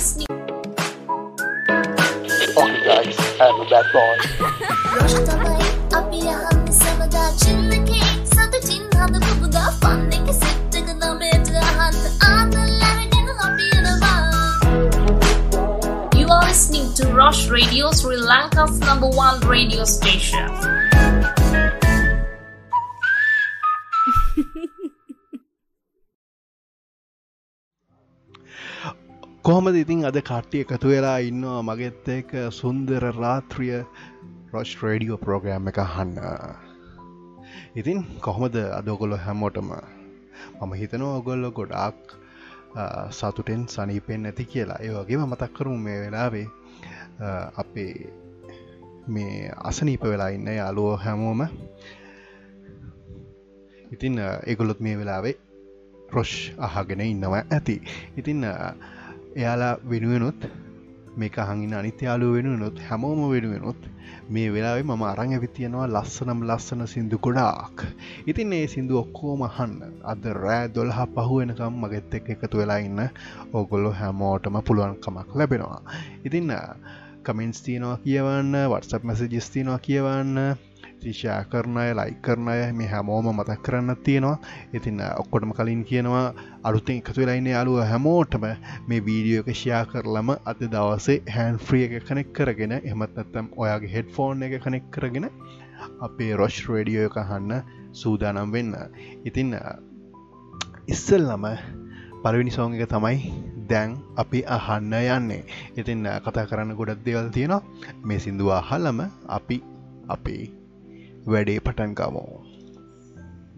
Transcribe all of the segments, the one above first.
last new. Guys, I'm a you are listening to Rush Radio, Sri Lanka's number one radio station. කොහොමද ඉතින් අද කට්ටිය එකතු වෙලා ඉන්නවා? මගෙත් එක සුන්දර රාත්‍රිය රොෂ් රේඩියෝ ප්‍රෝග්‍රෑම් එක හන්න ඉතින් කොහොමද අදෝගොල්ලො හැමෝටම? මම හිතනවා ඔගොල්ලො ගොඩාක් සතුටෙන් සනීපෙන් ඇති කියලා. ඒ වගේම මතක් කරුම් මේ වෙලාවේ අපේ මේ අසනීප වෙලා ඉන්න යාලුවෝ හැමෝම. ඉතින් ඒගොලොත් මේ වෙලාවේ රොෂ් අහගෙන ඉන්නවා ඇති. ඉතින් එයාලා වෙනුවෙනුත් මේක හඟින අනිත්‍යයාලු වෙනුවෙනුත් හැමෝම වෙනුවෙනුත් මේ වෙලාවේ මම අරං ඇවිතියෙනවා ලස්සනම් ලස්සන සිින්දු ගොඩාක්. ඉතින් ඒ සිින්දු ඔක්කෝම හන්න අද රෑ දොල්හ පහුවෙනකම් මගෙත් එක් එකතු වෙලා ඉන්න ඕගොල්ලො හැමෝටම පුළුවන්කමක් ලැබෙනවා. ඉතින්න කමෙන්ස් තියනවා කියවන්න වටසප් මැසජිස් තියනවා කියවන්න. ශා කරනය ලයි කරනය මේ හැමෝම මතක් කරන්න තියෙනවා. ඉතින් ඔක්කොටම කලින් කියනවා අලුතින් එකතු වෙලයින්න යාලුව හැමෝටම මේ වීඩියෝ එක ෂයා කරලම අද දවසේ හැන් ෆ්‍රිය එක කනෙක් කරගෙන එමත් නැත්තම් ඔයාගේ හෙඩ් ෆෝන් එක කනෙක් කරගෙන අපේ රොෂ් රේඩියෝ එක හන්න සූදානම් වෙන්න. ඉතින් ඉස්සල්ලම පලවිනි සෝන් එක තමයි දැන් අපි අහන්න යන්නේ. ඉතින් කතා කරන්න ගොඩක් දෙවල් තියෙනවා. මේ සිින්දුවා හල්ලම අපි අපේ වැඩේ පටන්ගමු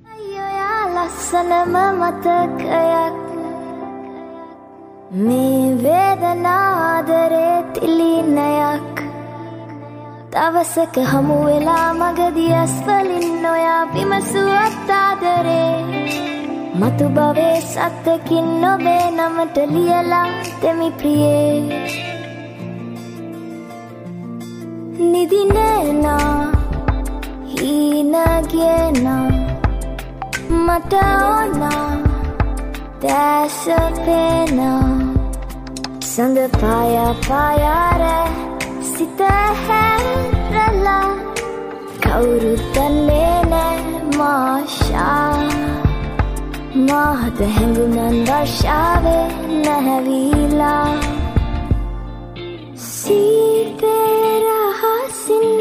අයියොයා ලස්සනම මතකයක්. මේ වේදනාදරේ තිලිනයක් දවසක හමු වෙලා මගදී ඇස්වලින් නොයා විමසුවත්තාදරේ මතු භවේ සත්තකින් නොබේ නමට ලියලා දෙමි ප්‍රියේ. නිදිනේනා හීනගෙන මට ඕනා දැසපෙන සඳ පාය පායාර සිත හැරලා කවුරුත්තන්නේ නෑ මාශා මාහත හැඟුමන් වර්ෂාවේ නැහැවීලා. සීපේරහසින්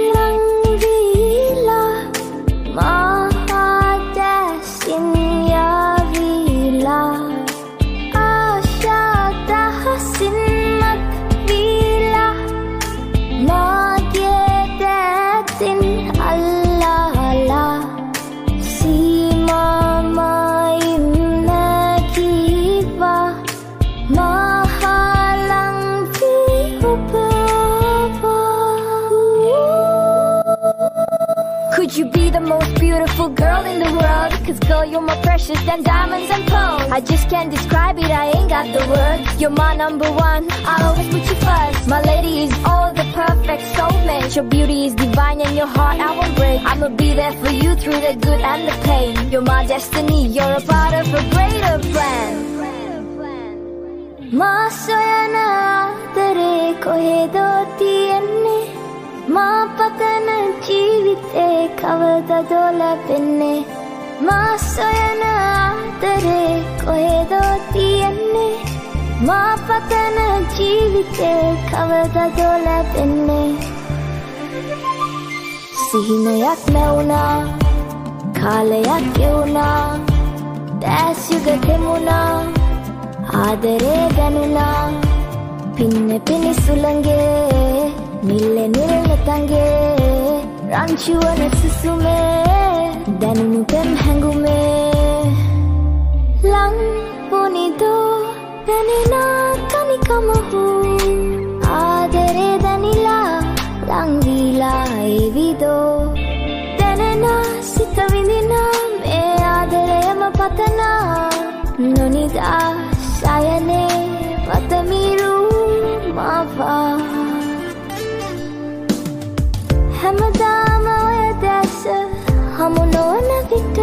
ලංවීලා Long most beautiful girl in the world. Cause girl, you're more precious than diamonds and pearls. I just can't describe it, I ain't got the words. You're my number one, I always put you first. My lady is all the perfect soulmate. Your beauty is divine and your heart I won't break. I'ma be there for you through the good and the pain. You're my destiny, you're a part of a greater plan. Μα σωένα τερεκοχεδοτιέννη මා පතන ජීවිතේ කවදදෝ ලැබෙන්නේ මාසොයන ආදරේ කොහෙදෝ තියෙන්නේ? මා පතන ජීවිතේ කවදදෝ ලැබෙන්නේ සිහිනයක් නැවුණා කාලයක් ගෙවුණා දැස්යුග තෙමුණා ආදරේ දැනුණා. පින්න පිණිසුළගේ නිල්ල නිල්නතන්ගේ රංචුවන සුසුමේ දැනුණු පෙම් හැඟුමේ. ලංපුනිදෝ දැනෙනා කනිකමහු ආදරේ දැනිලා ලංවීලා ඒවිදෝ දැනෙනා සිත විඳිනා මේ ආදරයම පතනා නොනිදා සයනේ පතමිරු මවා. හැමදාම ඔය දැස හමු නොවන විට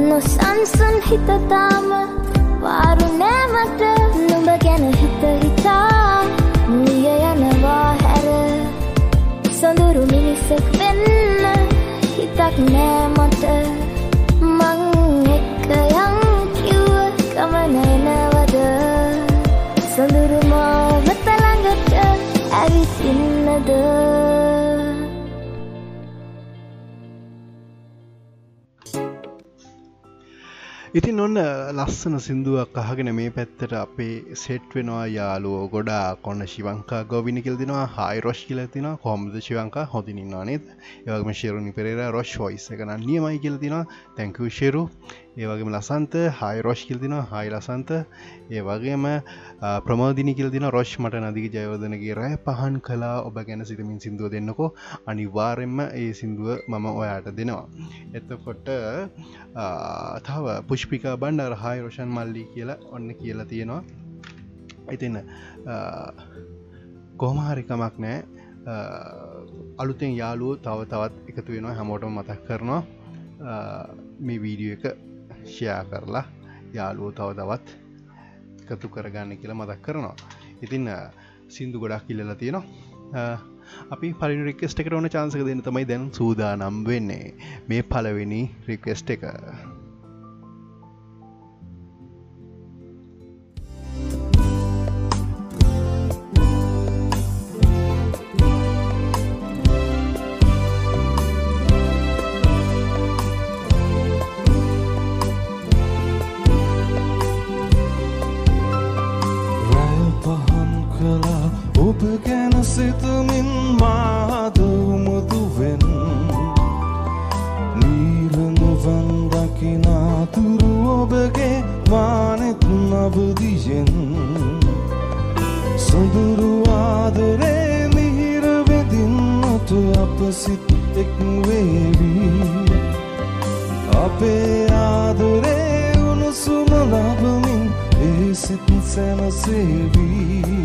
නොසන්සන් හිතතාම වාරු නෑමට නුඹ ගැන හිත හිතා නිය යනවා හැර. සොඳුරු මිනිසෙක් වෙන්න හිතක් නෑමට මං එක්ක යන් කිව්ව ගමන එනවද? සොඳුරු මාවත ළඟට ඇවිසින්නද ඉතින් ඔන්න ලස්සන සිින්දුවක් අහගෙන මේ පැත්තට අපේ සෙට් වෙනවා. යාලුවෝ ගොඩා කොන්න ශිවංකා ගෝවිනි කිල්දිනවා හයි රොෂ් කියලතින කොම්ද ශිවංකා? හොදිනින්වා නේද? ඒවගේම ශේරුණි පෙරේර රොෂ් ොයිස් එකන නියමයි කියලතින තැංකව ශේරු ඒවගේම ලසන්ත හයි රොෂ් කිල්දින හයි ලසන්ත. ඒ වගේම ප්‍රමෝදිනි කිල්දින රොෂ් මට නදික ජයවදනගේ රෑ පහන් කලා ඔබ ගැන සිතමින් සිින්දුව දෙන්නකෝ. අනිවාරෙන්ම ඒ සිින්දුව මම ඔයාට දෙනවා. එතකොට තව පුෂ්පිකා බණ්ඩ රහයි රෝෂන් මල්ලි කියලා ඔන්න කියලා තියෙනවා. ඉතින්න කොහමහරිකමක් නෑ. අලුතෙන් යාලුව තව තවත් එකතු වෙනවා හැමෝටම මතක් කරනවා. මේ වීඩියෝ එක ෂයා කරලා යාලුව තව තවත් එකතු කරගන්න කියලා මතක් කරනවා. ඉතින්න සිින්දු ගොඩක් කිල්ලලා තියෙනවා. අපි පලි රික්ෙස්ට එක ඕන චාන්සක දෙන්න තමයි දැන් සූදා නම් වෙන්නේ. මේ පලවෙනි රික්වෙස්ට එක. ඔබගේ මානෙත් නවදියෙන්. සොඳුරු ආදරේ මිහිරවෙදින්නට අප සිත් එක් වේවී අපේ ආදරේ උණුසුම ලබමින් ඒ සිත් සැනසේවී.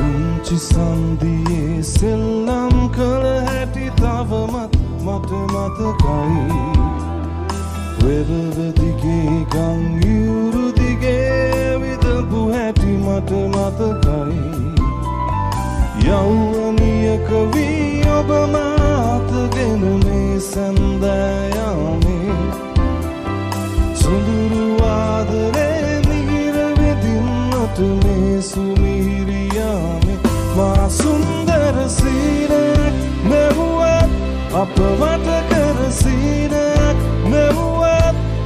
උංචි සන්දියේ සෙල්ලම් කළ හැටි තවමත් මට මතකයි. වෙරවදිගේ ගංයුරුදිගේ විදපු හැටි මට මතකයි යෞවනියක වී ඔබ මාතගෙන මේ සැන්දෑයාමේ සුඳුරු ආදරේ මිහිරවෙදින්නට මේ සුමිහිරියාමේ මා සුන්දර සීනයක් මෙවුවත් අප මට කර සීනයක් මෙවුවත්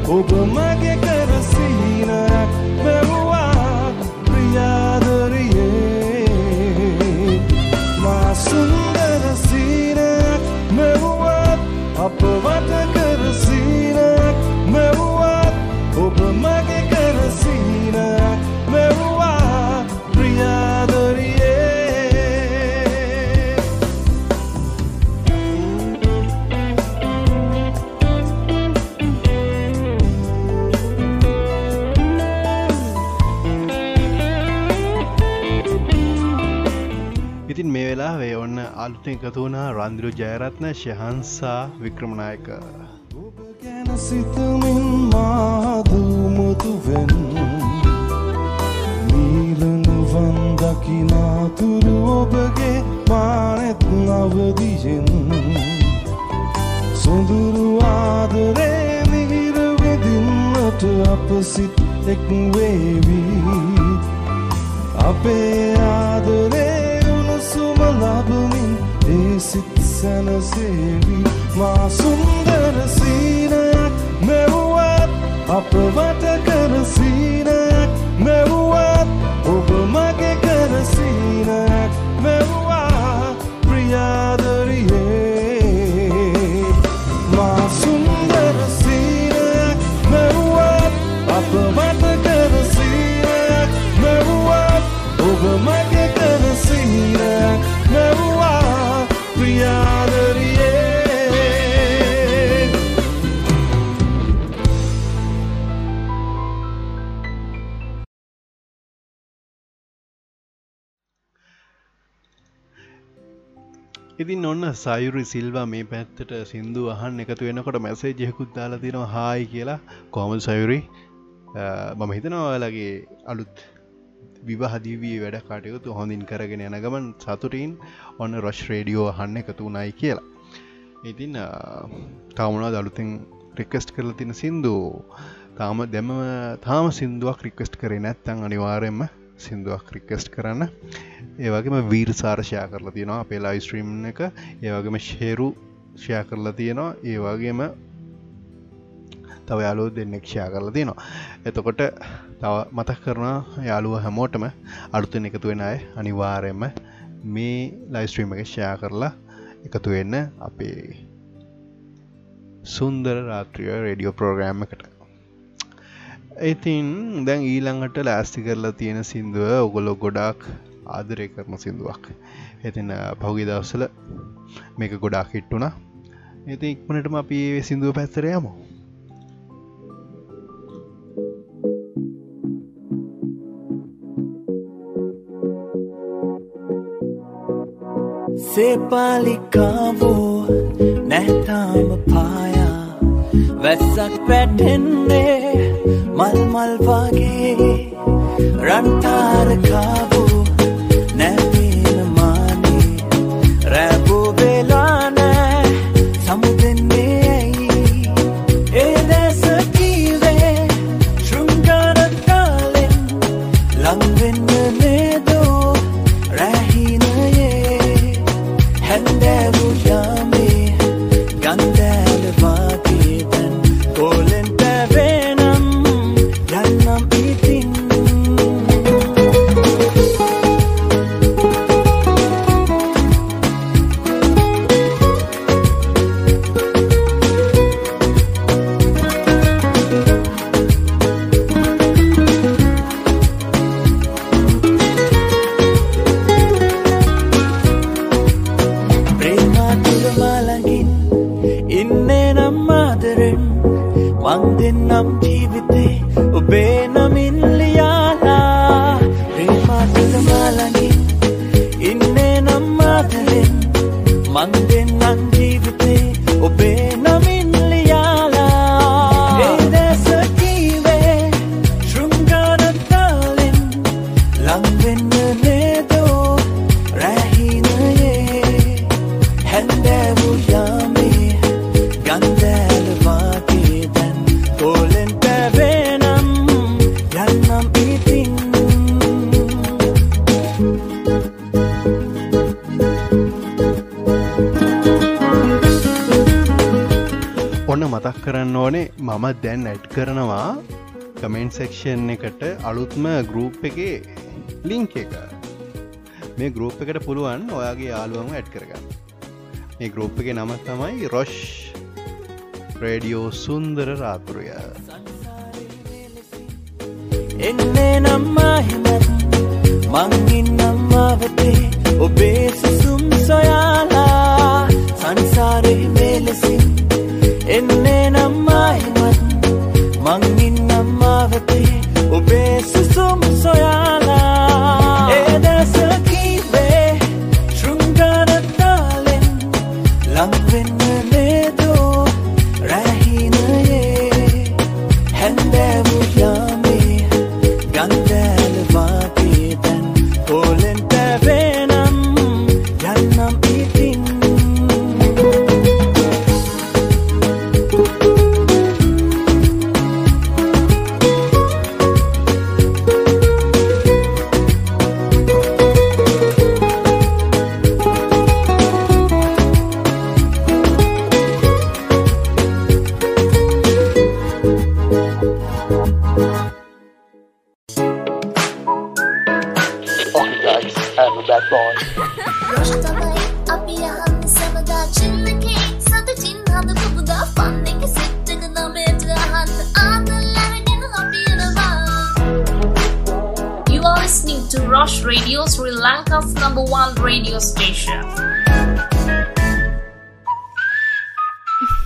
ඔබ මගේ කර සීනයක් මෙවුවා ප්‍රියාදරියේ වේ ඔන්න අලුත එකතු වුණා රන්දිරු ජයරත්න ශහන්සා වික්‍රමණයක ඔබ ගැන සිතමින් මාදමුතුවෙන් නීලනුවන් දකිනාතුරු ඔබගේ මානෙත් නවදියෙන් සොඳුරු ආදරේ මිහිරවෙදින්නට අප සිත් එක් වේවී අපේ ආදරේ උණුසුම ලබමින් ඒ සිත් සැනසේවී. මා සුන්දර ඉතින් ඔන්න සයුරි සිල්වා මේ පැත්තට සිින්දු අහන් එකතු වෙනකොට මැසේ ජෙකුත් දාලා තියෙනවා හායි කියලා. කොමල් සයුරි? මම හිතනවාලගේ අලුත් විවාහදීවී වැඩ කටයුතු හොඳින් කරගෙන යන ගමන් සතුටින් ඔන්න රොෂ් රේඩියෝ අහන්න එකතු වනයි කියලා. ඉතින් තවමනා දළුතින් රික්කස්ට් කරලා තින සින්දු? තාම දෙම තාම සිින්දුවක් රික්වස්ට් කරේ නැත්තං අනිවාරයෙන්ම සිින්දුවක් රික්කස්ට් කරන්න. ඒවගේම වීර් සාර්ශයා කරලා තියෙනවා අපේ ලයිස්ට්‍රීම් එක. ඒවගේම ශේරු ෂයා කරලා තියෙනවා. ඒ වගේම තව යාලෝ දෙන්නෙක් ෂයා කරලා තියෙනවා. එතකොට තව මතක් කරන යාළුව හැමෝටම අලුතෙන් එකතු වෙන අය අනිවාරයෙන්ම මේ ලයිස්ට්‍රීම එක ෂයා කරලා එකතු වෙන්න අපේ සුන්දර රාත්‍රිය රඩියෝ ප්‍රෝග්‍රෑම් එකට. ඉතින් දැන් ඊළඟට ලෑස්ති කරලා තියෙන සිින්දුව ඔගොලො ගොඩාක් ආදරය කරන සිින්දුවක්. ඇතින් පහුගි දවසල මේක ගොඩාක් හිට්ටුනා ඇති ඉක්මනටම අපි සිින්දුව පැත්තරයමු සේපාලිකාවෝ නැතාම පායා. වැස්සක් පැටෙන්නේ मलमल बगे रंटार खाब මතක් කරන්න ඕනේ මම දැන් ඇඩ් කරනවා කමෙන්ට් සෙක්ෂන් එකට අලුත්ම ගරුප් එකේ ලිංක එක. මේ ගරුප් එකට පුළුවන් ඔයාගේ යාළුවම ඇඩ් කරගන්න. මේ ගරුප් එක නම තමයි රොෂ් රේඩියෝ සුන්දර රාතුරය. එන්නේ නම්මා හෙමත් මංගින් නම්මාවතේ ඔබේ සුසුම් සොයාලා සංසාරෙහි මේලෙසින් එන්නේ නම්මා හෙමත් මංගින් නම්මාවතේ ඔබේ සුසුම් සොයාලා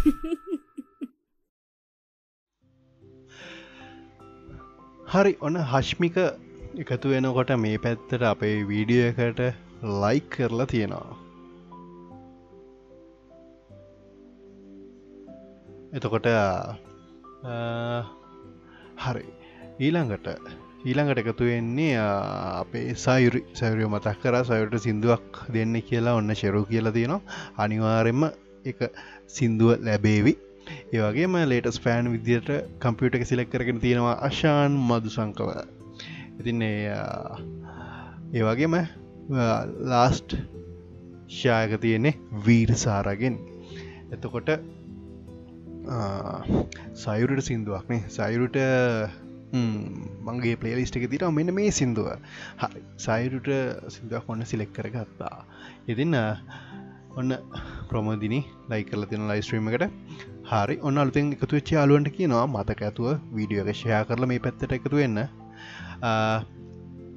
හරි ඔන්න හශ්මික එකතු වෙනකොට මේ පැත්තට අපේ වීඩියෝ එකට ලයික් කරලා තියෙනවා. එතකොට අ, හරි. ඊළඟට ඊළඟට එකතු වෙන්නේ අ, අපේ සයුරි සැවරිය මතක් කර සයුට සිින්දුවක් දෙන්න කියලා ඔන්න ශෙරු කියලා තියෙනවා. අනිවාරෙන්ම එක සින්දුව ලැබේවි. ඒවගේම ලේටස් ෆෑන් විදියට කම්පියුට එක සිලෙක් කරගෙන තියෙනවා අශාන් මදු සංකව ඉතින් ඒවගේම ලාස්ට් ශායක තියෙන්නේ වීර සාරගෙන්. එතකොට සයුරට සිින්දුවක්නේ සයුරුට මගේ පලේලිස්ට එක තිර මෙන්න මේ සිින්දුව. හරි. සයිරුට සිින්දුවක් ඔන්න සිලෙක් කරගත්තා. ඉතින්න ඔන්න ප්‍රමදිනි ලයි කරල තින ලයිස්ට්‍රීම එකට. හරි ඔන්න අලුතෙන් එකතු වෙච්ච අලුවන්ට කියනවා මතක ඇතුව වීඩියෝ එක ෂයා කරල මේ පැත්තට එකතු වෙන්න.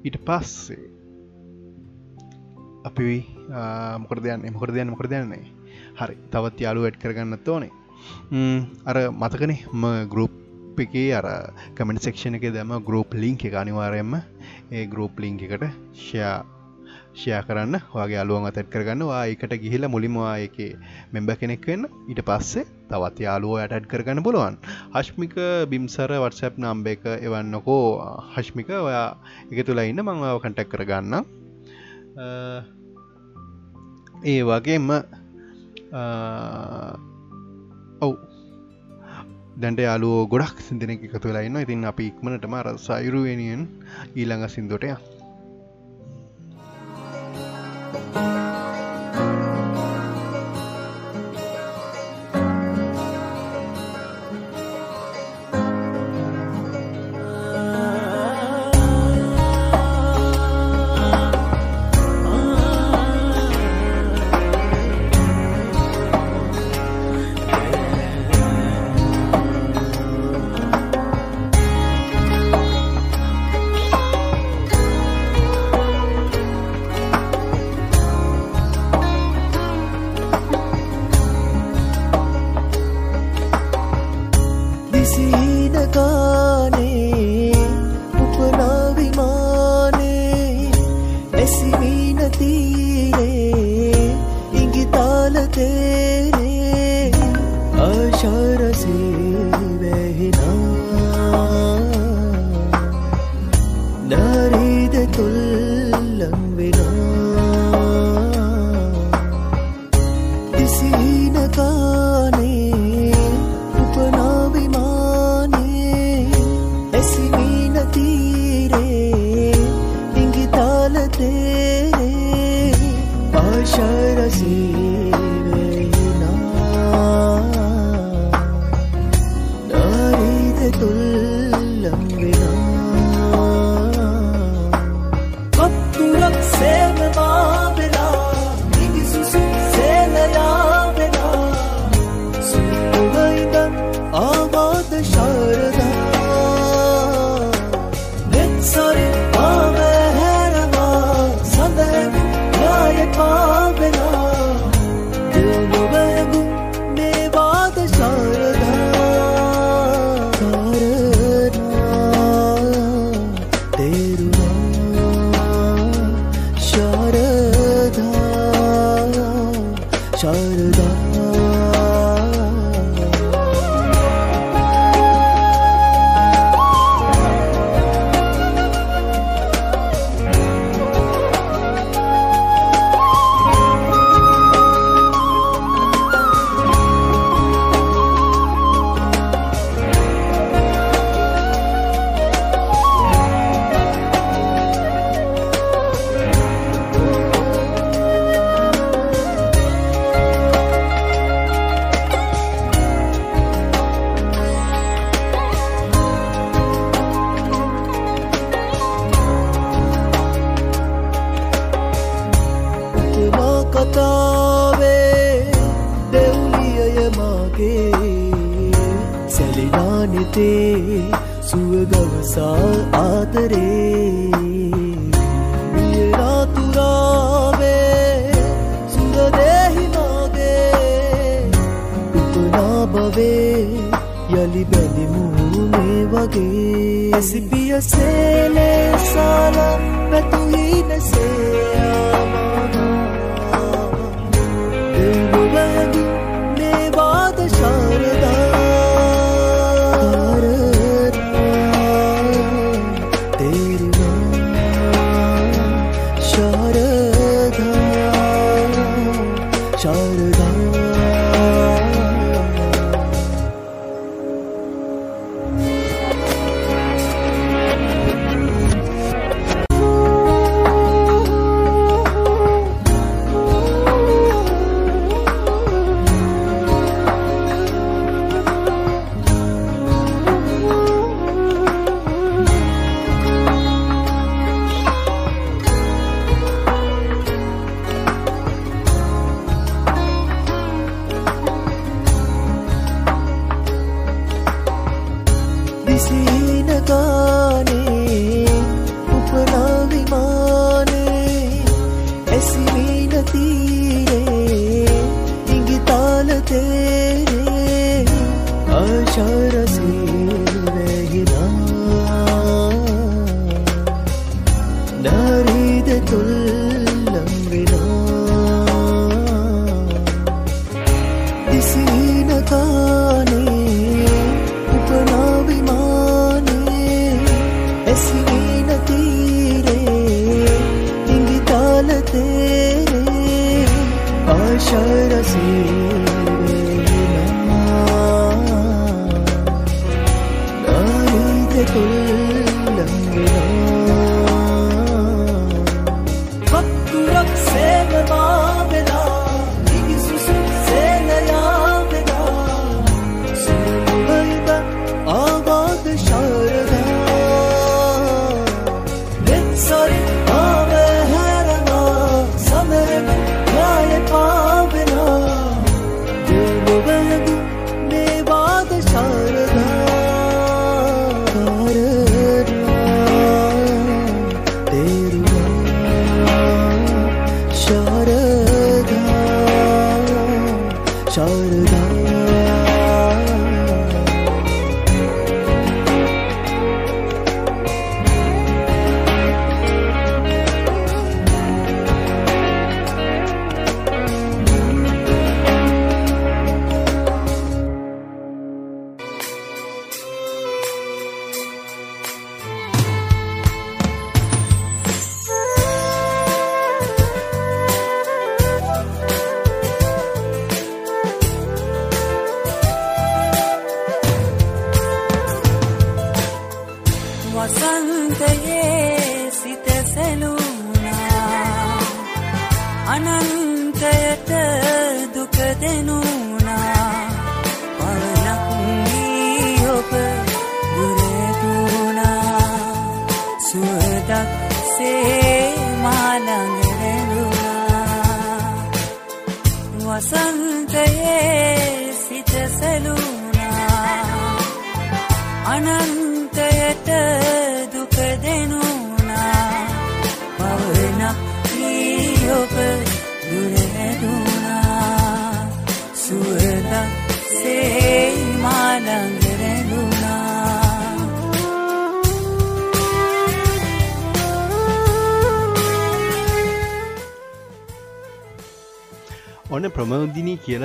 ඊට පස්සේ අපි මොකර දයන්න මොකර දයන්න මොකර දයන්නේ හරි තවත් යාලු වැඩ් කරගන්නත් ඕනේ. අර මතකනේ ම ගරුප් එකේ අර කමෙන්ට සෙක්ෂණ එක දම ගරුප් ලිංක් එක අනිවාරයම ඒ ගරුප් ලිංක් එකට ෂයා ෂයා කරන්න වගේ අලුවන් අතැත් කරගන්නවා එකට ගිහිල මුලිමවා එක මෙම්බ කෙනෙක් වෙන්න. ඊට පස්සේ තවත් යාලුව ඇටඩ් කරගන්න පුළුවන්. හශ්මික බිම්සර වටසැප් නම්බ එක එවන්නකෝ. හශ්මික ඔයා එක තුළ ඉන්න. මංව කටක් කරගන්න ඒ වගේම ඔව්. දැන්ට යාලුව ගොඩක් සිදනෙක් එකතු වෙලාන්න ඉතින් අපි ඉක්මනට මර සයිරුවනියෙන් ඊළඟ සිින්දොටය Thank you.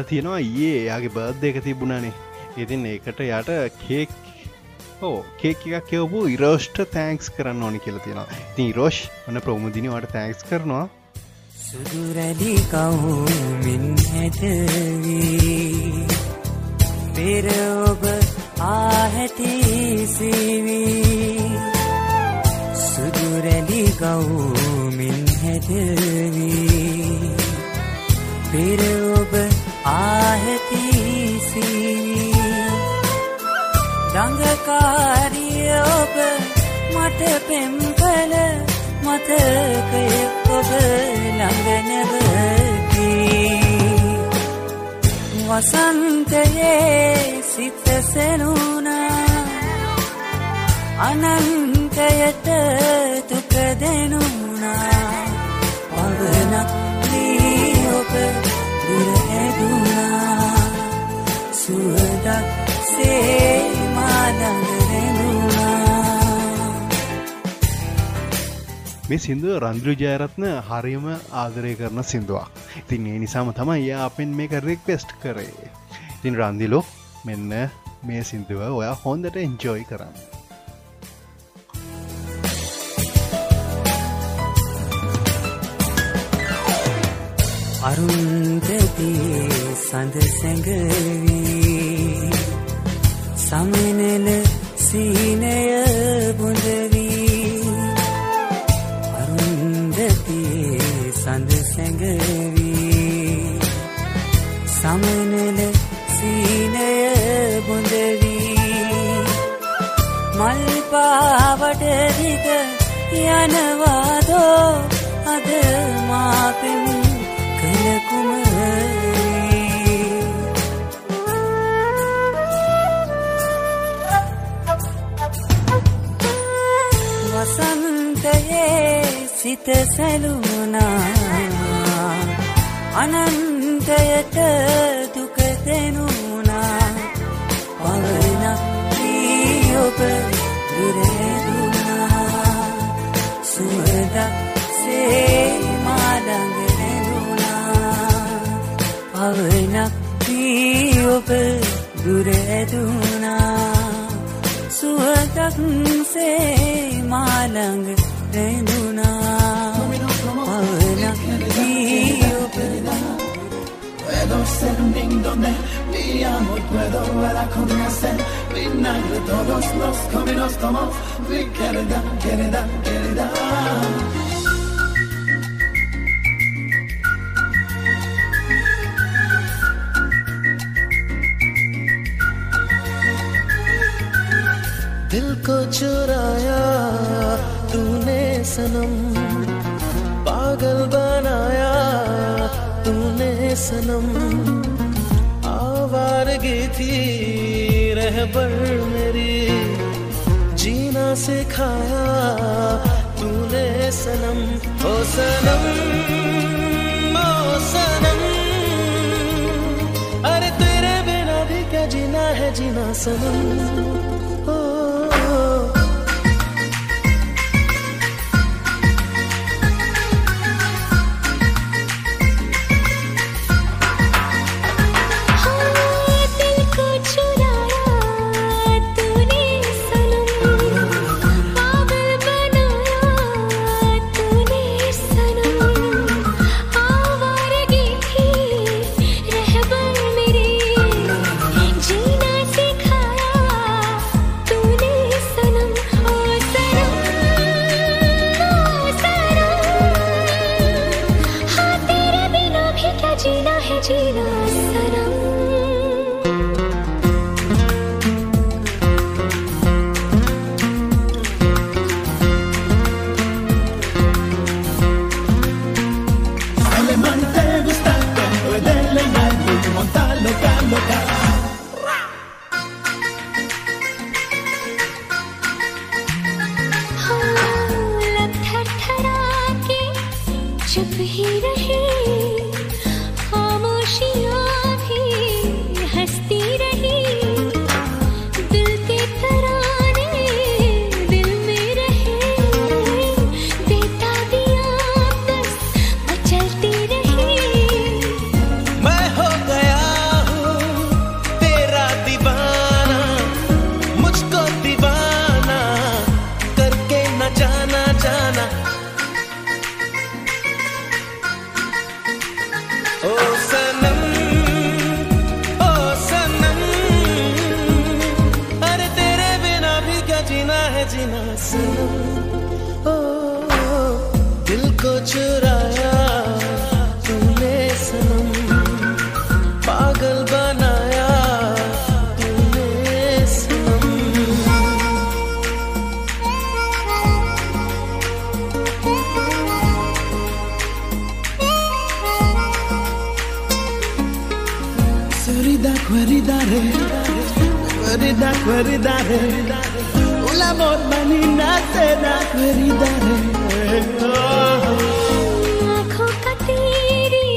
තියෙනවා. ඒ එයාගේ බර්ධ එක තිබුණනේ. ඉතින් ඒකට යට කේක් හෝ කේක් එකක් කියවපු ඉරෝෂ්ට තෑන්ක්ස් කරන්න ඕනි කියලා තියෙනවා. ඉතින් ඉරෝෂ් ඔන්න ප්‍රමුදිනිවට තෑන්ක්ස් කරනවා. සුදුරැලි කවුමින් හැටවී පෙර ඔබ ආහැටි සිවී? සුදුරැලි කවුමින් හැටවී පෙර ඔබ දඟකාරිය ඔබ මට පෙම්පල මතකය ඔබ ළඟනවකී වසන්තයේ සිත සෙනුනා. අනන්තයට දුක දෙනුනා. පවනක් ලී ඔබ දුරහැදුනා සුවදක් සේ මාළඟ රැඳුනා මේ සිින්දුව රන්ද්‍රු ජයරත්න හරිම ආදරය කරන සිින්දුවක්. ඉතින් ඒ නිසාම තමයි යා අපෙන් මේක රික්වෙස්ට් කරේ. ඉතින් රන්දිලෝ මෙන්න මේ සිින්දුව ඔයා හොන්දට එන්ජෝයි කරන්න. අරුන්දදී සඳ සැඟවී සමනල සීනය බුඳවී අරුන්දදී සඳ සැඟවී. සමනල සීනය බුඳවී මල් පාවට දිග යනවාදෝ අද මාපෙන් කළ සිත සැලුණා. අනන්තයට දුක දෙනුණා. පවන කීඔබ දුරදුනා සුවද සේමාඩඟ දෙනුණා පවනක් කීඔබ දුරදුනා සුවදක් සේ මාළඟ දෙනුණා hacen ding donde mi amor puedo ver a comerse vinagre todos los caminos tomo mi querida querida querida सनम। आवारगी थी रहबर मेरी। जीना सिखाया तूने सनम। ओ सनम ओ सनम। अरे तेरे बिना भी क्या जीना है जीना सनम। Queridare, querida, queridare Un amor manina tena queridare आँखों का तेरी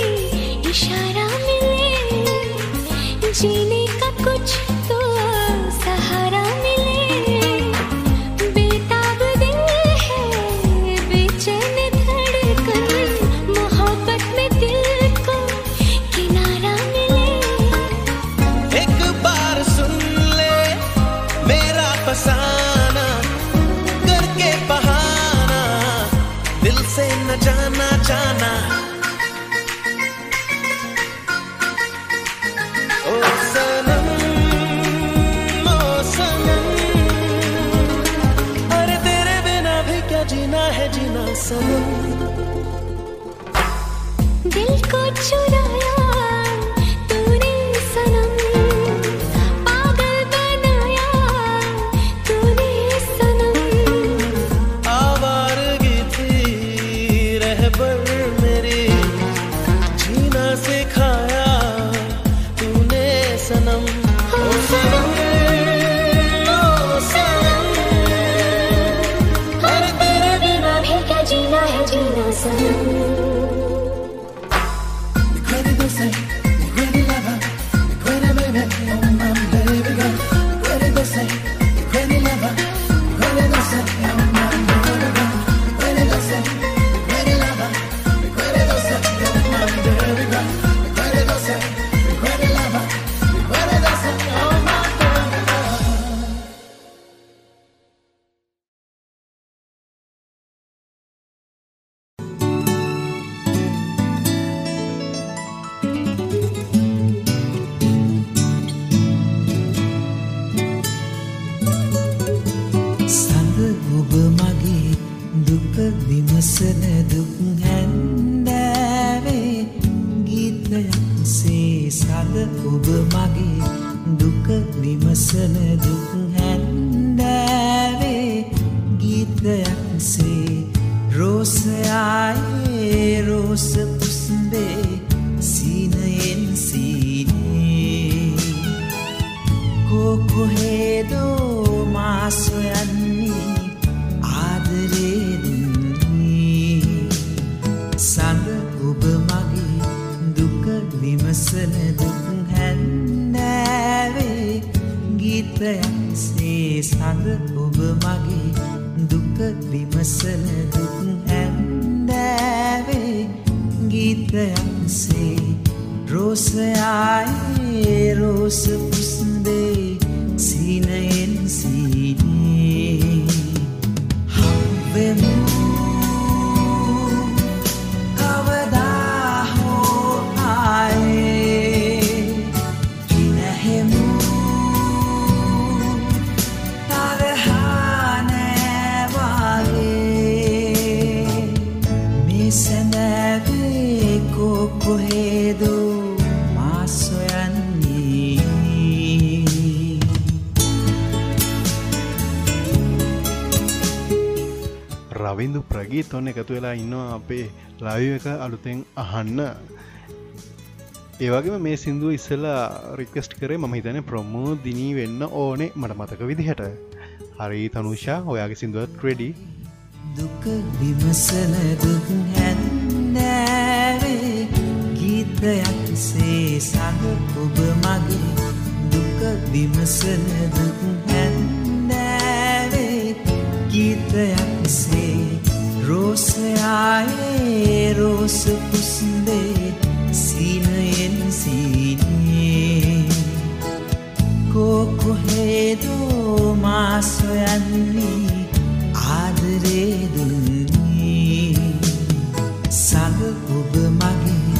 इशारा मिले जीने විමසන දුක් රවිදු ප්‍රගීත් ඔන්න එකතු වෙලා ඉන්නවා අපේ ලයිව එක අලුතෙන් අහන්න. ඒවගේම මේ සිින්දුව ඉස්සලා රික්වස්ට් කරේ මම හිතන ප්‍රමෝ දිනී වෙන්න ඕනේ මට මතක විදිහට. හරි තනුෂා ඔයාගේ සිින්දුවත් ක්‍රඩි දුක විමසන දුක් හැන්නෑවේ. ගීතයක්සේ සඳ ඔබ මගේ. දුක විමසන දුක් හැන්නෑවේ. ගීතයක්සේ රෝසයායේ රෝස පුස්දේ සීනයෙන් සීනේ කොකොහේදෝ මාසොයන්නේ ආදරේදුන්නේ සඳ ඔබ මගේ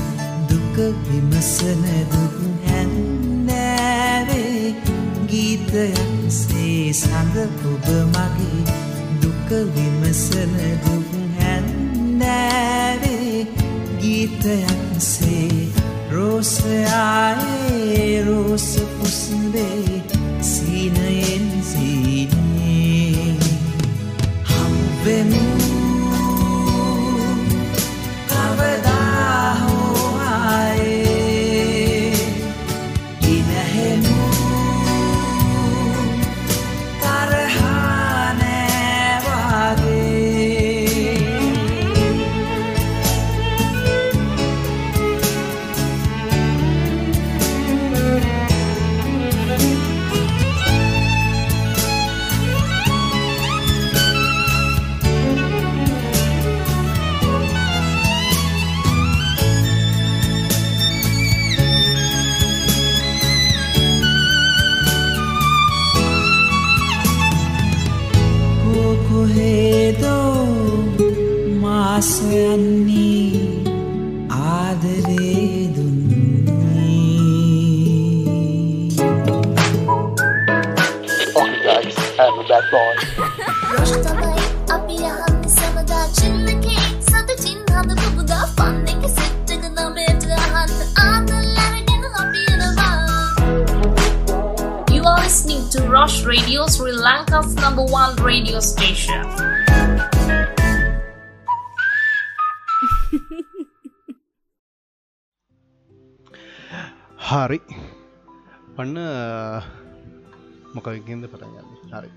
දුක විමසන දුක් හැන්නෑවේ. ගීතයක්සේ සඳ ඔබ මගේ දුක විමසන දුක් හැන්නෑවේ ගීතයක්සේ රෝසයායේ රෝස පුස්දේ සීනයෙන් සීනේ හම්වෙමු පන්න මොකකින්ද පටගන්න හරි.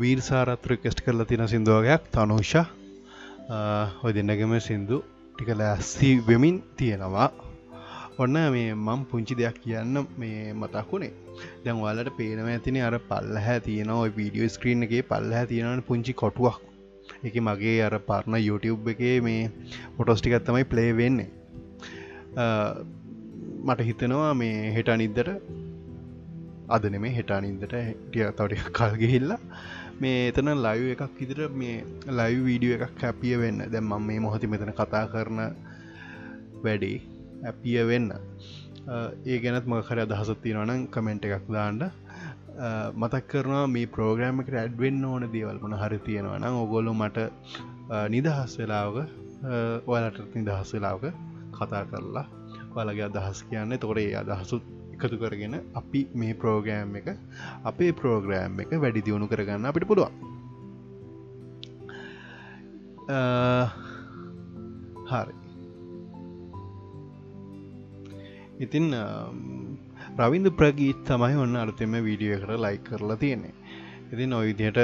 වීර් සාරත්‍ර කෙස්ට් කරලා තින සිින්දුවගයක් තනුෂ. ඔය දෙන්නගම සින්දු ටික ලැස්සි වෙමින් තියෙනවා. ඔන්න මේ මං පුංචි දෙයක් කියන්න මේ මතක්ුණේ දැන් වලට පේනව ඇතින අර පල්ල හැ තියෙන ඔය වීඩියෝ ස්ක්‍රීන් එකේ පල්ල හැ තියෙනට පුංචි කොටුවක්. එක මගේ අර පරණ YouTube එකේ මේ පොටොස්ටිකත් තමයි ප්ලේ වෙන්නේ. මට හිතනවා මේ හෙට අනිද්දට අද නෙමේ හෙට අනින්දට ටිය තවට කල් ගිහිල්ලා මේ එතන ලයිව් එකක් ඉදිර මේ ලයිව් වීඩියෝ එකක් හැපිය වෙන්න. දැම් මම මේ මොහොති මෙතන කතා කරන වැඩේ ඇපිය වෙන්න. ඒ ගැනත් මකර අදහසත් තියෙනවනම් කමෙන්ට් එකක් දාන්ඩ මතක් කරනවා මේ ප්‍රෝග්‍රෑම එකට ඇඩ්වෙන්න ඕන දේවල් මොන හරි තියෙනවා නම් ඔගොලු මට නිදහස් වෙලාවක ඔයාලට නිදහස් වෙලාවක කතා කරලා වලගේ අදහස් කියන්න. තොරේ අදහසුත් එකතු කරගෙන අපි මේ ප්‍රෝග්‍රෑම් එක අපේ ප්‍රෝග්‍රෑම් එක වැඩි දියුණු කරගන්න අපිට පුළුවන්. හරි. ඉතින් රවින්ද ප්‍රගීත් තමයි ඔන්න අර්තම වීඩියෝ කර ලයි කරලා තියෙන්නේ. ඉතින් ඔයිදියට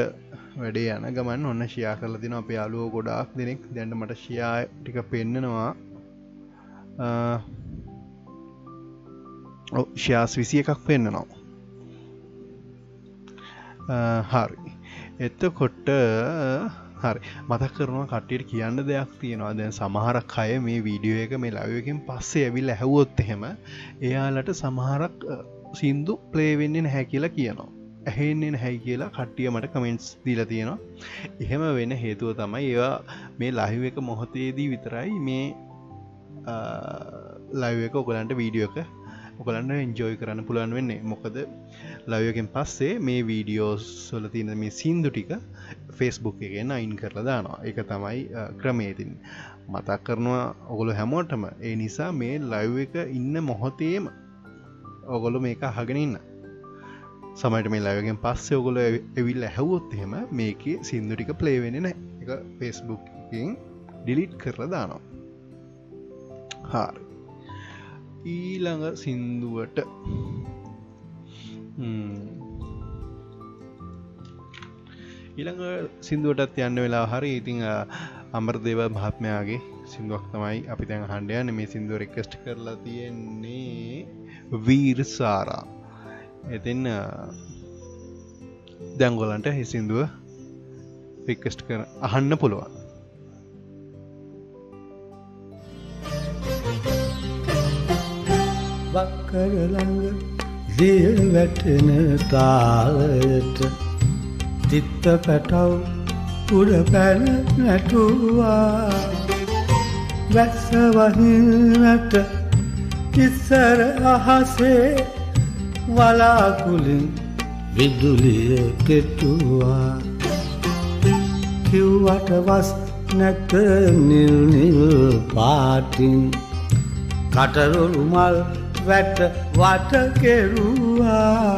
වැඩේ යන ගමන් ඔන්න ෂයා කරල තින අප යාලුව ගොඩාක් දෙනෙක්. දැන්ට මට ෂයා ටික පෙන්න්නනවා ෂයාස් විසි එකක් පෙන්න්නනවා හරි. එත්ත කොට්ට හරි. මතක් කරනවා කට්ටියට කියන්න දෙයක් තියෙනවා. දැන් සමහරක් අය මේ වීඩියෝ එක මේ ලවයකින් පස්සේ ඇවිල් ඇහුවොත් එහෙම එයාලට සමහරක් සින්දු ප්ලේවෙන්නේ නැහැ කියලා කියනවා. ඇහෙන්නේ නැහැයි කියලා කට්ටිය මට කමෙන්ට්ස් දීලා තියෙනවා. එහෙම වෙන හේතුව තමයි ඒවා මේ ලහිව එක මොහොතේදී විතරයි මේ ලයිව එක ඔගලන්ට වීඩියෝ එක ඔකලන්න එන්ජෝයි කරන්න පුළන් වෙන්නේ. මොකද ලවයකෙන් පස්සේ මේ වීඩියෝස් සොල තියන මේ සින්දු ටික ෆෙස්බුක් එකෙන් අයින් කරලා දානවා. එක තමයි ක්‍රමේතින් මතක් කරනවා ඔගොලු හැමෝටම. ඒ නිසා මේ ලයිව් එක ඉන්න මොහොතේම ඔගොලු මේක අහගෙන ඉන්න. සමට මේ ලයගෙන් පස්සේ ඔගොල ඇවිල් ඇහැවොත් එහෙම මේක සින්දු ටික ප්ලේවෙන නෑ එක ෆෙස්බුක්කින් ඩිලිට් කරලා දානවා. හාරි. ඊළඟ සින්දුවට. ඊළඟ සිින්දුවටත් යන්න වෙලා හරි. ඉතිං අමරදේව මහත්මයාගේ සිින්දුවක් තමයි අපි තැන් හන්ඩයන මේ සිින්දුව රෙක්කස්ට් කරලා තියෙන්නේ වීර්සාරා එතින් දැංගොලන්ට හිසින්දුව රික්කස්ට් කර අහන්න පුළුවන්. වක්කරළඟ දිය වැටෙන තාලයට තිත්ත පැටව් උඩ පැන නැටුවා. වැස්ස වහිනට ඉස්සර අහසේ වලාකුලින් විදුලිය කෙටුවා. කිව්වට වස් නැත නිල් නිල් පාටින් කටරොළු මල් වැට වට කෙරුවා.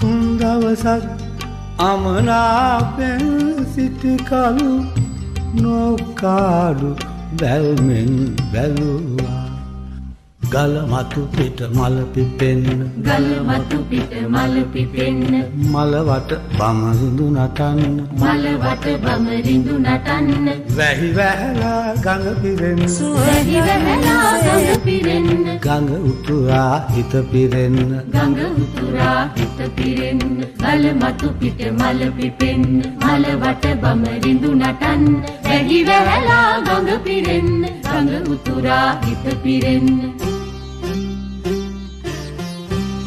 තුන් දවසක් අමනාපෙන් සිටි කලු නොකාඩු බැල්මෙන් බැලුවා. ගල මතු පිට මල පිපෙන්න. ගල මතු පිට මල පිපෙන්න. මලවට බමරිඳු නටන්න. මලවට බමරිඳු නටන්න. වැහි වැහලා ගඟ පිරෙන්න. වැහි වැහලා ගඟ පිරෙන්න. ගඟ උතුරා හිත පිරෙන්න. ගඟ උතුරා හිත පිරෙන්න. ගල මතු පිට මල පිපෙන්න. මලවට බමරිඳු නටන්න. වැහි වැහලා ගඟ පිරෙන්න. ගඟ උතුරා හිත පිරෙන්න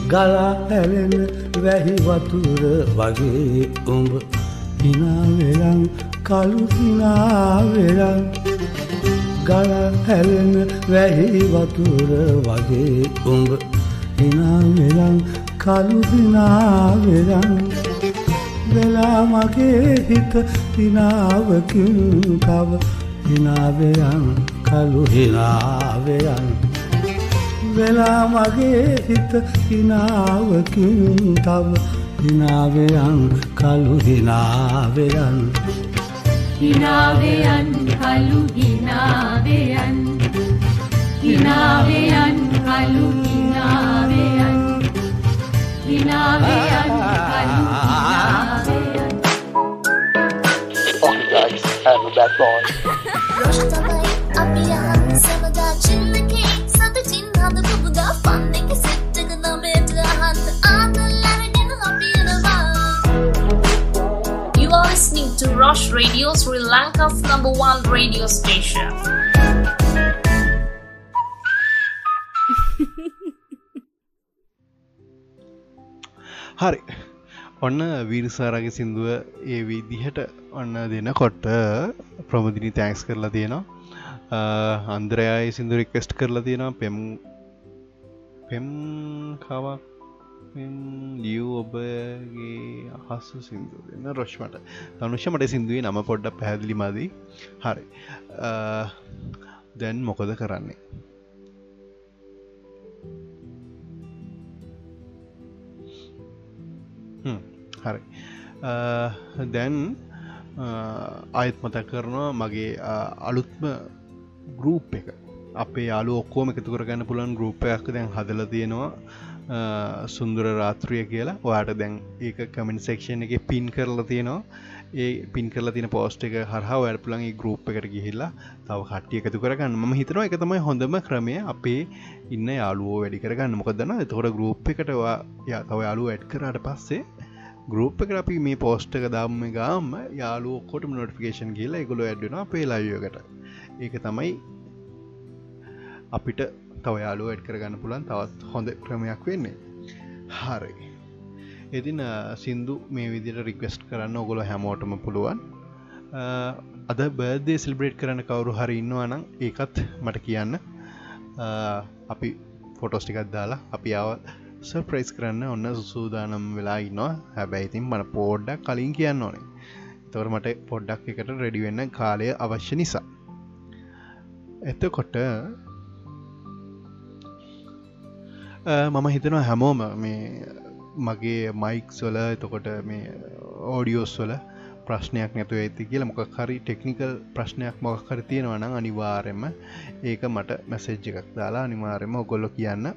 ගලා හැලෙන වැහි වතුර වගේ උඹ හිනාවෙලන් කළු හිනාවෙලන්. ගලා හැලෙන වැහි වතුර වගේ උඹ හිනාවෙලන් කළු හිනාවෙලන්. වෙලා මගේ හිත හිනාවකින් තව හිනාවෙයන් කළු හිනාවෙයන් වෙලා මගේ හිත හිනාවකින් තව හිනාවයන් කළු හිනාවයන් හිනාවයන් කළු හිනාවයන් හිනාවයන් කළු හිනාවයන් හිනාවයන් කළු හිනාවයන් Okay guys, I'm back on. රොෂ් listening to Rush Radio Sri Lanka's number one radio station. හරි. ඔන්න වීරසාරගේ සිින්දුව ඒ විදිහට ඔන්න දෙන කොට ප්‍රමුදිනි තෑන්ක්ස් කරලා තියෙනවා. අන්ද්‍රයයි සිින්දු රික්කෙස්ට් කරලා තියෙනවා. පෙම් පෙම් කවක්. ලියව් ඔබගේ අහස්ස සිින්දු දෙන්න රොෂ්මට. තනුෂ මට සිින්දුවේ නම පොඩ්ඩ පැහැදිලි මදී. හරි. දැන් මොකද කරන්නේ? හරි. දැන් අයත් මත කරනවා මගේ අලුත්ම ගරුප් එක. අපේ යාලු ඔක්කෝම එකතු කරගන්න පුළන් ගරුප්පයක් දැන් හදල තියෙනවා. සුන්දුර රාත්‍රිය කියලා. ඔයාට දැන් ඒක කමෙන්ට සෙක්ෂන් එක පින් කරලා තියෙනවා. ඒ පින් කරලා තින පෝස්ට එක හරහා වැඩ පුළන්ගේ ගරුප් එකට ගිහිල්ලා තව කට්ටිය එකතු කරගන්න. ම හිතනවා එක තමයි හොඳම ක්‍රමය. අපේ ඉන්න යාලුවෝ වැඩි කරගන්න. මොකදන්න එතකොට ගරුප් එකටවා යා තව යාලු ඇඩ් කරට පස්සේ ගරුප් එක අපි මේ පෝස්ට එක දම්ම ගාම යාලු කොටම නොටිකේෂන් කියලා එකගොල ඇඩ්ෙන පේලායකට ඒක තමයි අපිට තව යාලු ඇඩ් කරගන්න පුළන් තවත් හොඳ ක්‍රමයක් වෙන්නේ. හරි. ඉතින් සින්දු මේ විදිට රික්වස්ට් කරන්න ඔගොල හැමෝටම පුළුවන්. අද බර්දේ සිල්බ්‍රේට් කරන කවුරු හරි ඉන්නවා නම් ඒකත් මට කියන්න. අපි ෆොටෝස්ටිකත් දාලා අපි ආව සර්ප්‍රයිස් කරන්න ඔන්න සුසූදානම් වෙලා ඉන්නවා. හැබැයි ඉතින් මට පෝඩ්ඩක් කලින් කියන්න ඕනේ. තවර මට පොඩ්ඩක් එකට රෙඩිවෙන්න කාලය අවශ්‍ය නිසා. එතකොට මම හිතනවා හැමෝම මේ මගේ මයික් සොල එතකොට මේ ඕඩියෝස් වල ප්‍රශ්නයක් නැතුව ඇති කියලා මොක හරි ටෙක්නිකල් ප්‍රශ්නයක් මොක හරි තියෙනවා නම් අනිවාරෙන්ම ඒක මට මැසෙජ් එකක් දාලා අනිවාරෙම ඔගොල්ලො කියන්න.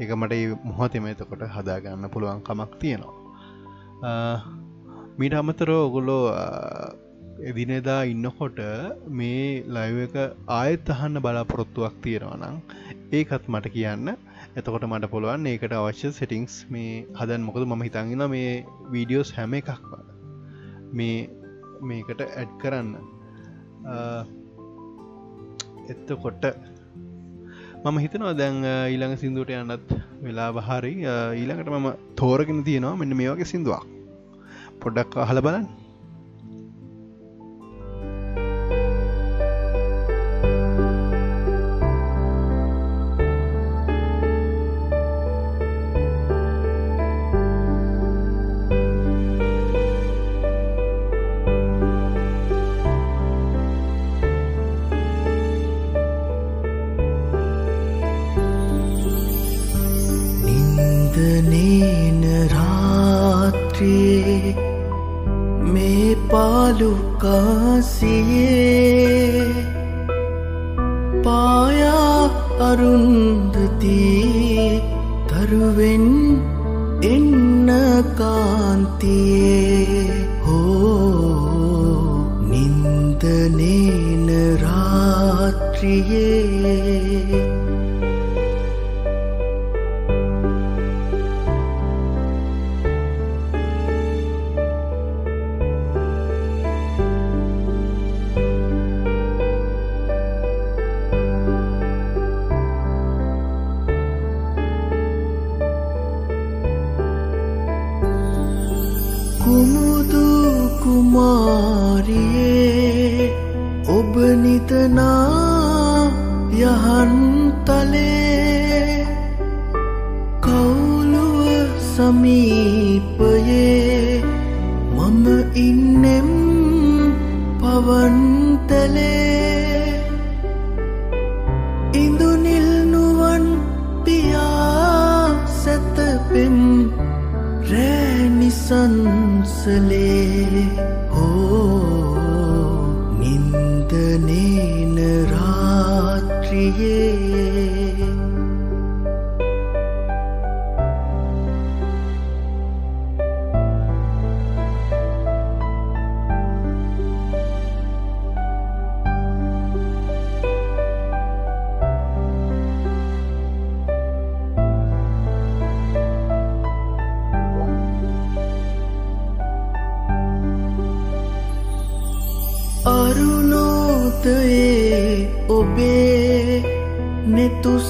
එක මට මොහොතෙම එතකොට හදාගන්න පුළුවන් කමක් තියෙනවා. මීට අමතරෝ ඔගොලෝ එදිනෙදා ඉන්නකොට මේ ලයිව එක ආයත් අහන්න බලාපොරොත්තුවක් තියෙනවා නම් ඒකත් මට කියන්න. එතකොට මට පුළුවන් ඒකට අවශ්‍ය සෙටිංස් මේ හදන් මොකද මම හිතන්ගෙන මේ වීඩියෝස් හැම එකක්ම මේ මේකට ඇඩ් කරන්න. එත්තකොට මම හිතනවා දැන් ඊළඟ සිින්දුවට යන්නත් වෙලා බහරි ඊළඟට මම තෝරගෙන තියෙනවා මෙන්න මේ වගේ සිින්දුවක්. පොඩ්ඩක් අහල බලන්න. có riêng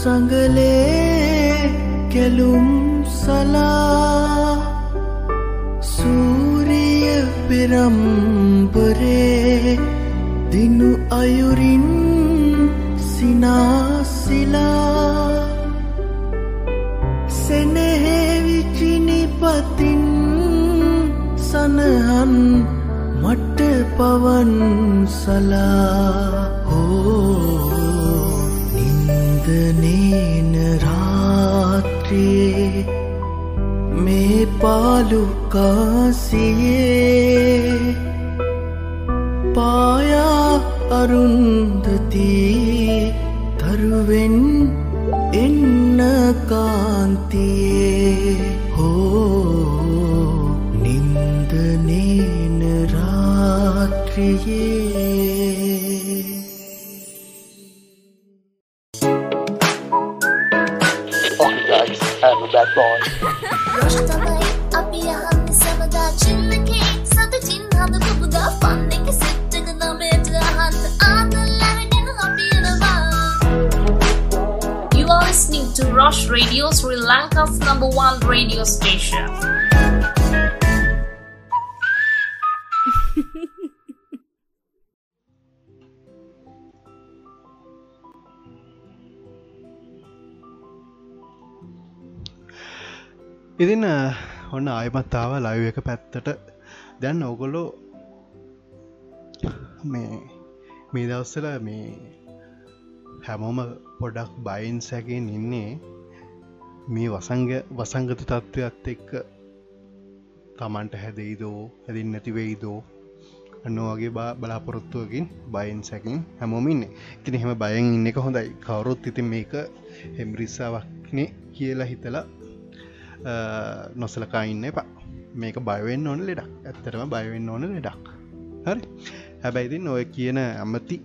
සිනාසිලා සෙනෙහෙවිචි ඉතින් ඔන්න ආයමත්තාව ලයිව එක පැත්තට. දැන් ඔගොලෝ මේ මේ දවස්සල මේ හැමෝම පොඩක් බයින් සැකෙන් ඉන්නේ. මේ වසංග වසංගත තත්ත්වයක්ත් එක්ක තමන්ට හැදෙයිදෝ හැදින් නැතිවෙයිදෝ අන්න වගේ බා බලාපොරොත්තුවකින් බයින් සැකින් හැමෝමින්නේ ඉතින් එහෙම බයෙන් ඉන්න එක හොඳයි. කවරුත් ඉතින් මේක හෙම්රිස්සාවක්නේ කියලා හිතලා නොසලකා ඉන්න එපා. මේක බයවෙන්න ඕන ලෙඩක්. ඇත්තරම බයවෙන්න ඕන ලෙඩක්. හරි. හැබැයිතින් ඔය කියන ඇමති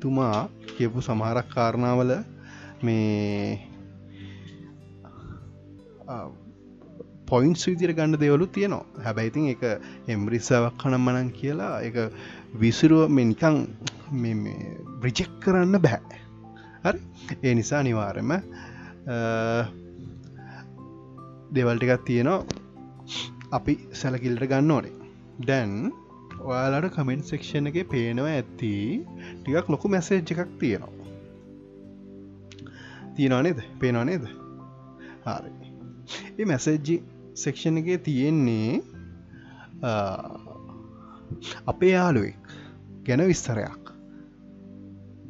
තුමා කියපු සමහරක් කාරණාවල මේ පොයින්ස් විදිර ගණඩ දෙවලු තියනවා. හැබැයිතින් එක එම්රිස්සාවක් කනම් මනන් කියලා එක විසිරුව මෙනිකං බ්‍රිජෙක් කරන්න බැහැ හරි. ඒ නිසා නිවාරම දෙවල්ටිකත් තියෙනවා. අපි සැලකිල්ට ගන්න ඕනේ. දැන් ඔයාලට කමෙන්ට් සෙක්ෂණ එක පේනවා ඇත්ති ටිකක් ලොකු මැසේජ් එකක් තියෙනවා. තියෙනවා නේද? පේනවා නේද? හරි. ඒ මැසේජ්ජි සෙක්ෂණ එක තියෙන්නේ අපේ යාළුවෙක් ගැන විස්තරයක්.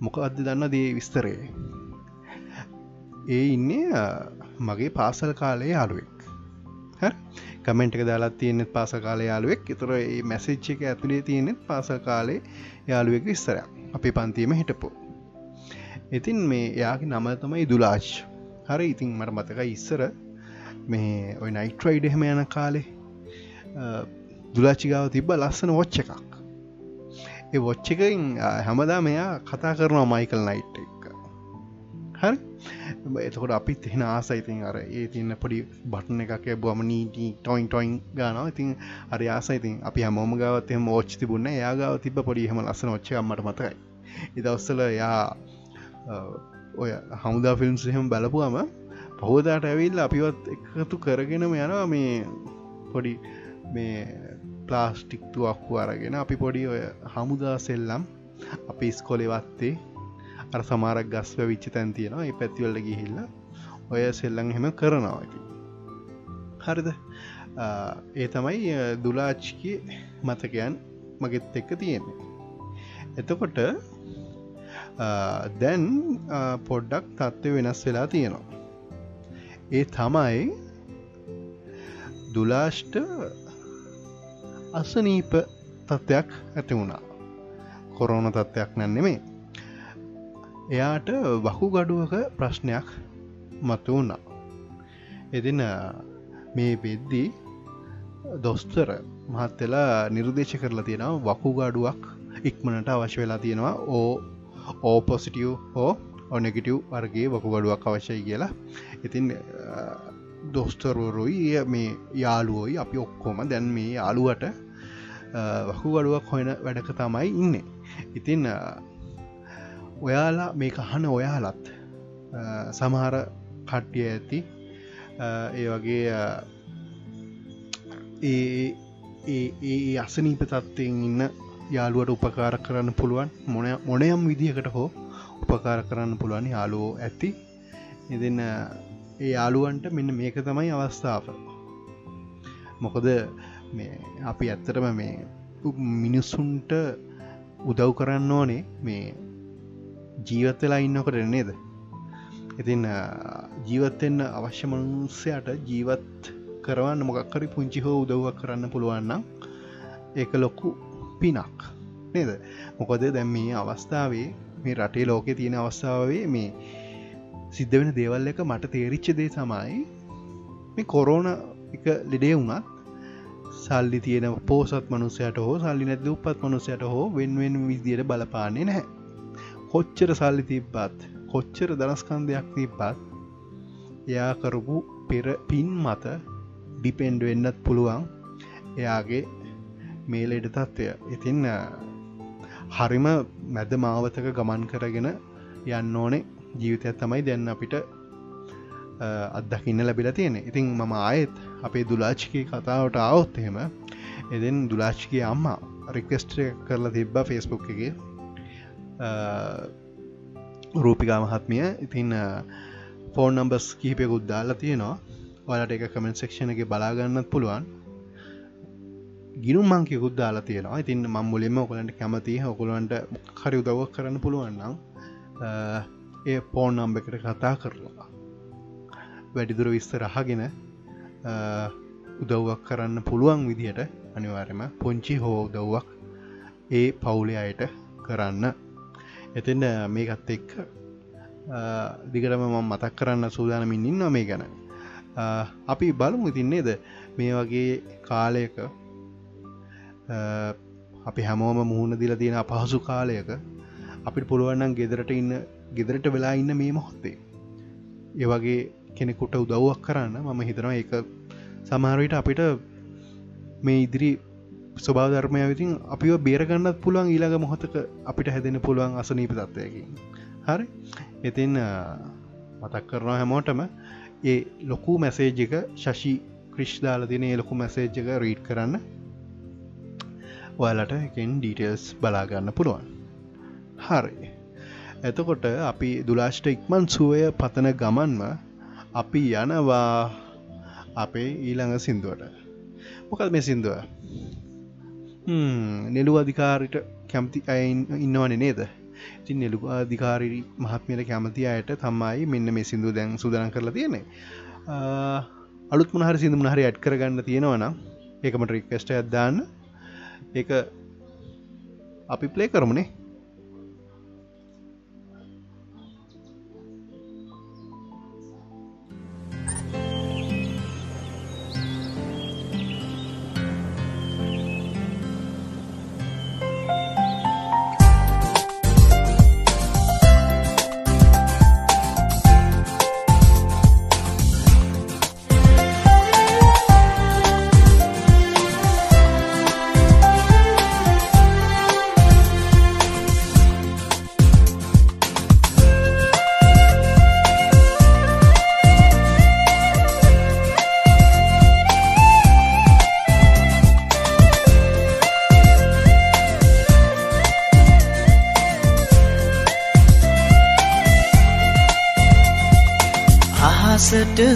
මොක අද දන්න දේ විස්තරේ? ඒ ඉන්නේ මගේ පාසල් කාලේ යාළුවෙක්. කමෙන්ට් එක දාලා තියෙනෙත් පාස කාලේ යාළුවෙක්. එතුර ඒ මැසිච්ච එක ඇතුළේ තියෙනෙත් පාසල් කාලේ යාළුවෙක් විස්තරයක්. අපි පන්තිීම හිටපු. ඉතින් මේ යාගේ නම තමයි දුලාශ් හරි ඉතින් මට මතක ඉස්සර මේ ඔය නයිට්‍රයිඩ එහෙම යන කාලේ දුලාචිගාව තිබ්බ ලස්සන වොච්ච එකක්. ඒ වොච්ච එකෙන් හැමදා මෙයා කතා කරනවා මයිකල් නයිට් එක හරි? එතකොට අපිත් එහෙන ආසයිතින් අර ඒ තින්න පොඩි බටන එකක් බුවම නීටී ටොයින් ටොයින් ගාන ඉතින් අර ආසයිතින් අපි හමෝම ගවත් එම ෝච් තිබුන්න යාගාව තිබ පොඩි හම ලස්සන ොච්චයමට මතකයි. ඉදවස්සල යා ඔය හමුදා ෆිල්ම්ස් එහෙම බලපුුවම පහෝදාට ඇවිල් අපිවත් එකතු කරගෙනම යනවා මේ පොඩි මේ ප්ලාස්ටික්තු අරගෙන. අපි පොඩි ඔය හමුදා සෙල්ලම් අපි ස්කොලෙවත්තේ අර සමාරක් ගස්ව විච්චි තැන් තියෙනවා. ඒ පැතිවල්ල ගිහිල්ල ඔය සෙල්ලං හෙම කරනවා ඇති හරිද? ඒ තමයි දුලාච්කි මතකයන් මගෙත් එක්ක තියෙන්නේ. එතකොට දැන් පොඩ්ඩක් තත්ත්ව වෙනස් වෙලා තියෙනවා. ඒ තමයි දුලාෂ්ට අසනීප තත්ත්වයක් ඇති වුණා. කොරෝන තත්ත්වයක් නැන්නෙමේ එයාට වකු ගඩුවක ප්‍රශ්නයක් මතු වුණා එදින මේ පෙද්දී දොස්තර මහත්තලා නිර්දේශ කරලා තියෙනවා වකු ගඩුවක් ඉක්මනට අවශ්‍ය වෙලා තියෙනවා. ඕ ඕ පොසිටියව් හෝ ඔනෙගිටව් වර්ගේ වකු ගඩුවක් අවශ්‍යයි කියලා. ඉතින් දොස්තරවරුයි මේ යාළුවෝයි අපි ඔක්කොම දැන් මේ යාළුවට වකු ගඩුවක් හොයන වැඩක තමයි ඉන්න. ඉතින් ඔයාලා මේක අහන ඔයාලත් සමහර කට්ටිය ඇති. ඒ වගේ ඒ ඒ අසනීප තත්වයෙන් ඉන්න යාළුවට උපකාර කරන්න පුළුවන් මොන මොනයම් විදිහකට හෝ උපකාර කරන්න පුළුවන් යාලුවෝ ඇති. ඉතින්න ඒ යාළුවන්ට මෙන්න මේක තමයි අවස්ථාව. මොකද මේ අපි ඇත්තටම මේ මිනිස්සුන්ට උදව් කරන්න ඕනේ මේ ජීවත් වෙලා ඉන්නකොට නේද? ඉතින් ජීවත්තෙන් අවශ්‍ය මනුස්සයට ජීවත් කරවන්න මොකක්කරි පුංචි හෝ උදව්වක් කරන්න පුළුවන්නම් ඒක ලොක්කු පිනක් නේද? මොකොද දැම් මේ අවස්ථාවේ මේ රටේ ලෝකෙ තියෙන අවස්ථාවේ මේ සිද්ධ වෙන දේවල් එක මට තේරිච්ච දේ සමයි මේ කොරෝන එක ලෙඩේ වුණත් සල්ලි තියෙන පෝසත් මනුසයට හෝ සල්ලි නැති උපත් මනුසයට හෝ වෙන්වෙන් විදියට බලපාන්නේ නැහැ. කොච්චර සල්ලි තිබ්බත් කොච්චර දනස්කන්දයක් තිබ්බත් එයා කරපු පෙර පින් මත ඩිපෙන්ඩ් වෙන්නත් පුළුවන් එයාගේ මේලෙඩ තත්ත්වය. ඉතින්න හරිම මැද මාවතක ගමන් කරගෙන යන්න ඕනේ. ජීවිතයක් තමයි දැන්න අපිට අත්දකින්න ලැබිල තියෙන ඉතින් මම ආයෙත් අපේ දුලාච්කි කතාවට අවොත් එහෙම එදෙන් දුලාච්කි අම්මා රික්වෙස්ට කරලා තිබ්බා ෆෙස්බුක් එක. රූපිකා මහත්මිය. ඉතින් ෆෝන් නම්බස් කිහිපයකුත් දාලා තියෙනවා. ඔයාලට එක කමෙන්ට සෙක්ෂණ එක බලාගන්නත් පුළුවන්. ගිනුම් මංකිකුත් දාලා තියෙනවා. ඉතින් මම් මුලින්ම ඔකලන්ට කැමති ඔකුලන්ට හරි උදවක් කරන්න පුළුවන්නම් ඒ පෝන් නම්බ එකට කතා කරලා වැඩිදුර විස්තර අහගෙන උදව්වක් කරන්න පුළුවන් විදිහට අනිවාර්යම පොංචි හෝ උදව්වක් ඒ පවුලේ අයට කරන්න එතින්න මේකත් එක්ක දිගටම මම මතක් කරන්න සූදානමින් ඉන්න මේ ගැන. අපි බලමු ඉතින්නේද මේ වගේ කාලයක අපි හැමෝම මුහුණ දිල තියෙන අපහසු කාලයක අපිට පුළුවන්නම් ගෙදරට ඉන්න ගෙදරට වෙලා ඉන්න මේ මොහොත්තේ ඒවගේ කෙනෙකුට උදව්වක් කරන්න මම හිතනවා එක සමහරවිට අපිට මේ ඉදිරි ස්වභාධර්මය විතින් අපිව බේරගන්නත් පුළුවන් ඊළඟ මොහොතක අපිට හැදෙන පුළුවන් අසනීප තත්වයකින් හරි? ඉතින් මතක් කරනවා හැමෝටම ඒ ලොකු මැසේජ්ජක ශශී ක්‍රිෂ්දාල තින ඒ ලොකු මැසේජ්ජක රීඩ් කරන්න. ඔයාලට එකෙන් ඩීටල්ස් බලාගන්න පුළුවන්. හරි. එතකොට අපි දුලාශ්ට ඉක්මන් සුවය පතන ගමන්ම අපි යනවා අපේ ඊළඟ සිින්දුවට. මොකල් මේ සිින්දුව? නෙලු අධිකාරිට කැමති අයින් ඉන්නවන නේද? ඉතින් නෙලු අධිකාරී මහත්මයට කැමති අයට තමයි මෙන්න මේ සිින්දු දැන් සූදන කරලා තියෙන්නේ. අලුත් මහර සිදු මහරි ඇඩ් කරගන්න තියෙනවනම් ඒකමට රික්වස්ට ඇදදාන්න ඒ අපි ප්ලේ කරමුණේ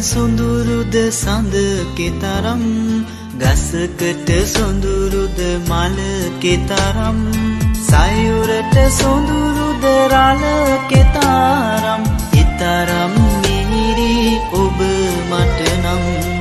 සොඳුරුද සඳ කෙතරම්? ගසකට සොඳුරුද මල කෙතරම්? සයුරට සොඳුරුද රල කෙතරම්? ඉතරම් මිහිරි ඔබ මට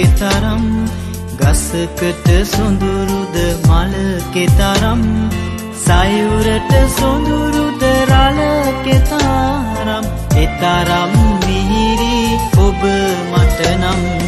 කෙතරම් ගසකට සොඳුරුද මල කෙතරම් සයුරට සොඳුරුද රල කෙතරම් එතරම් මිහිරි ඔබ මට නම්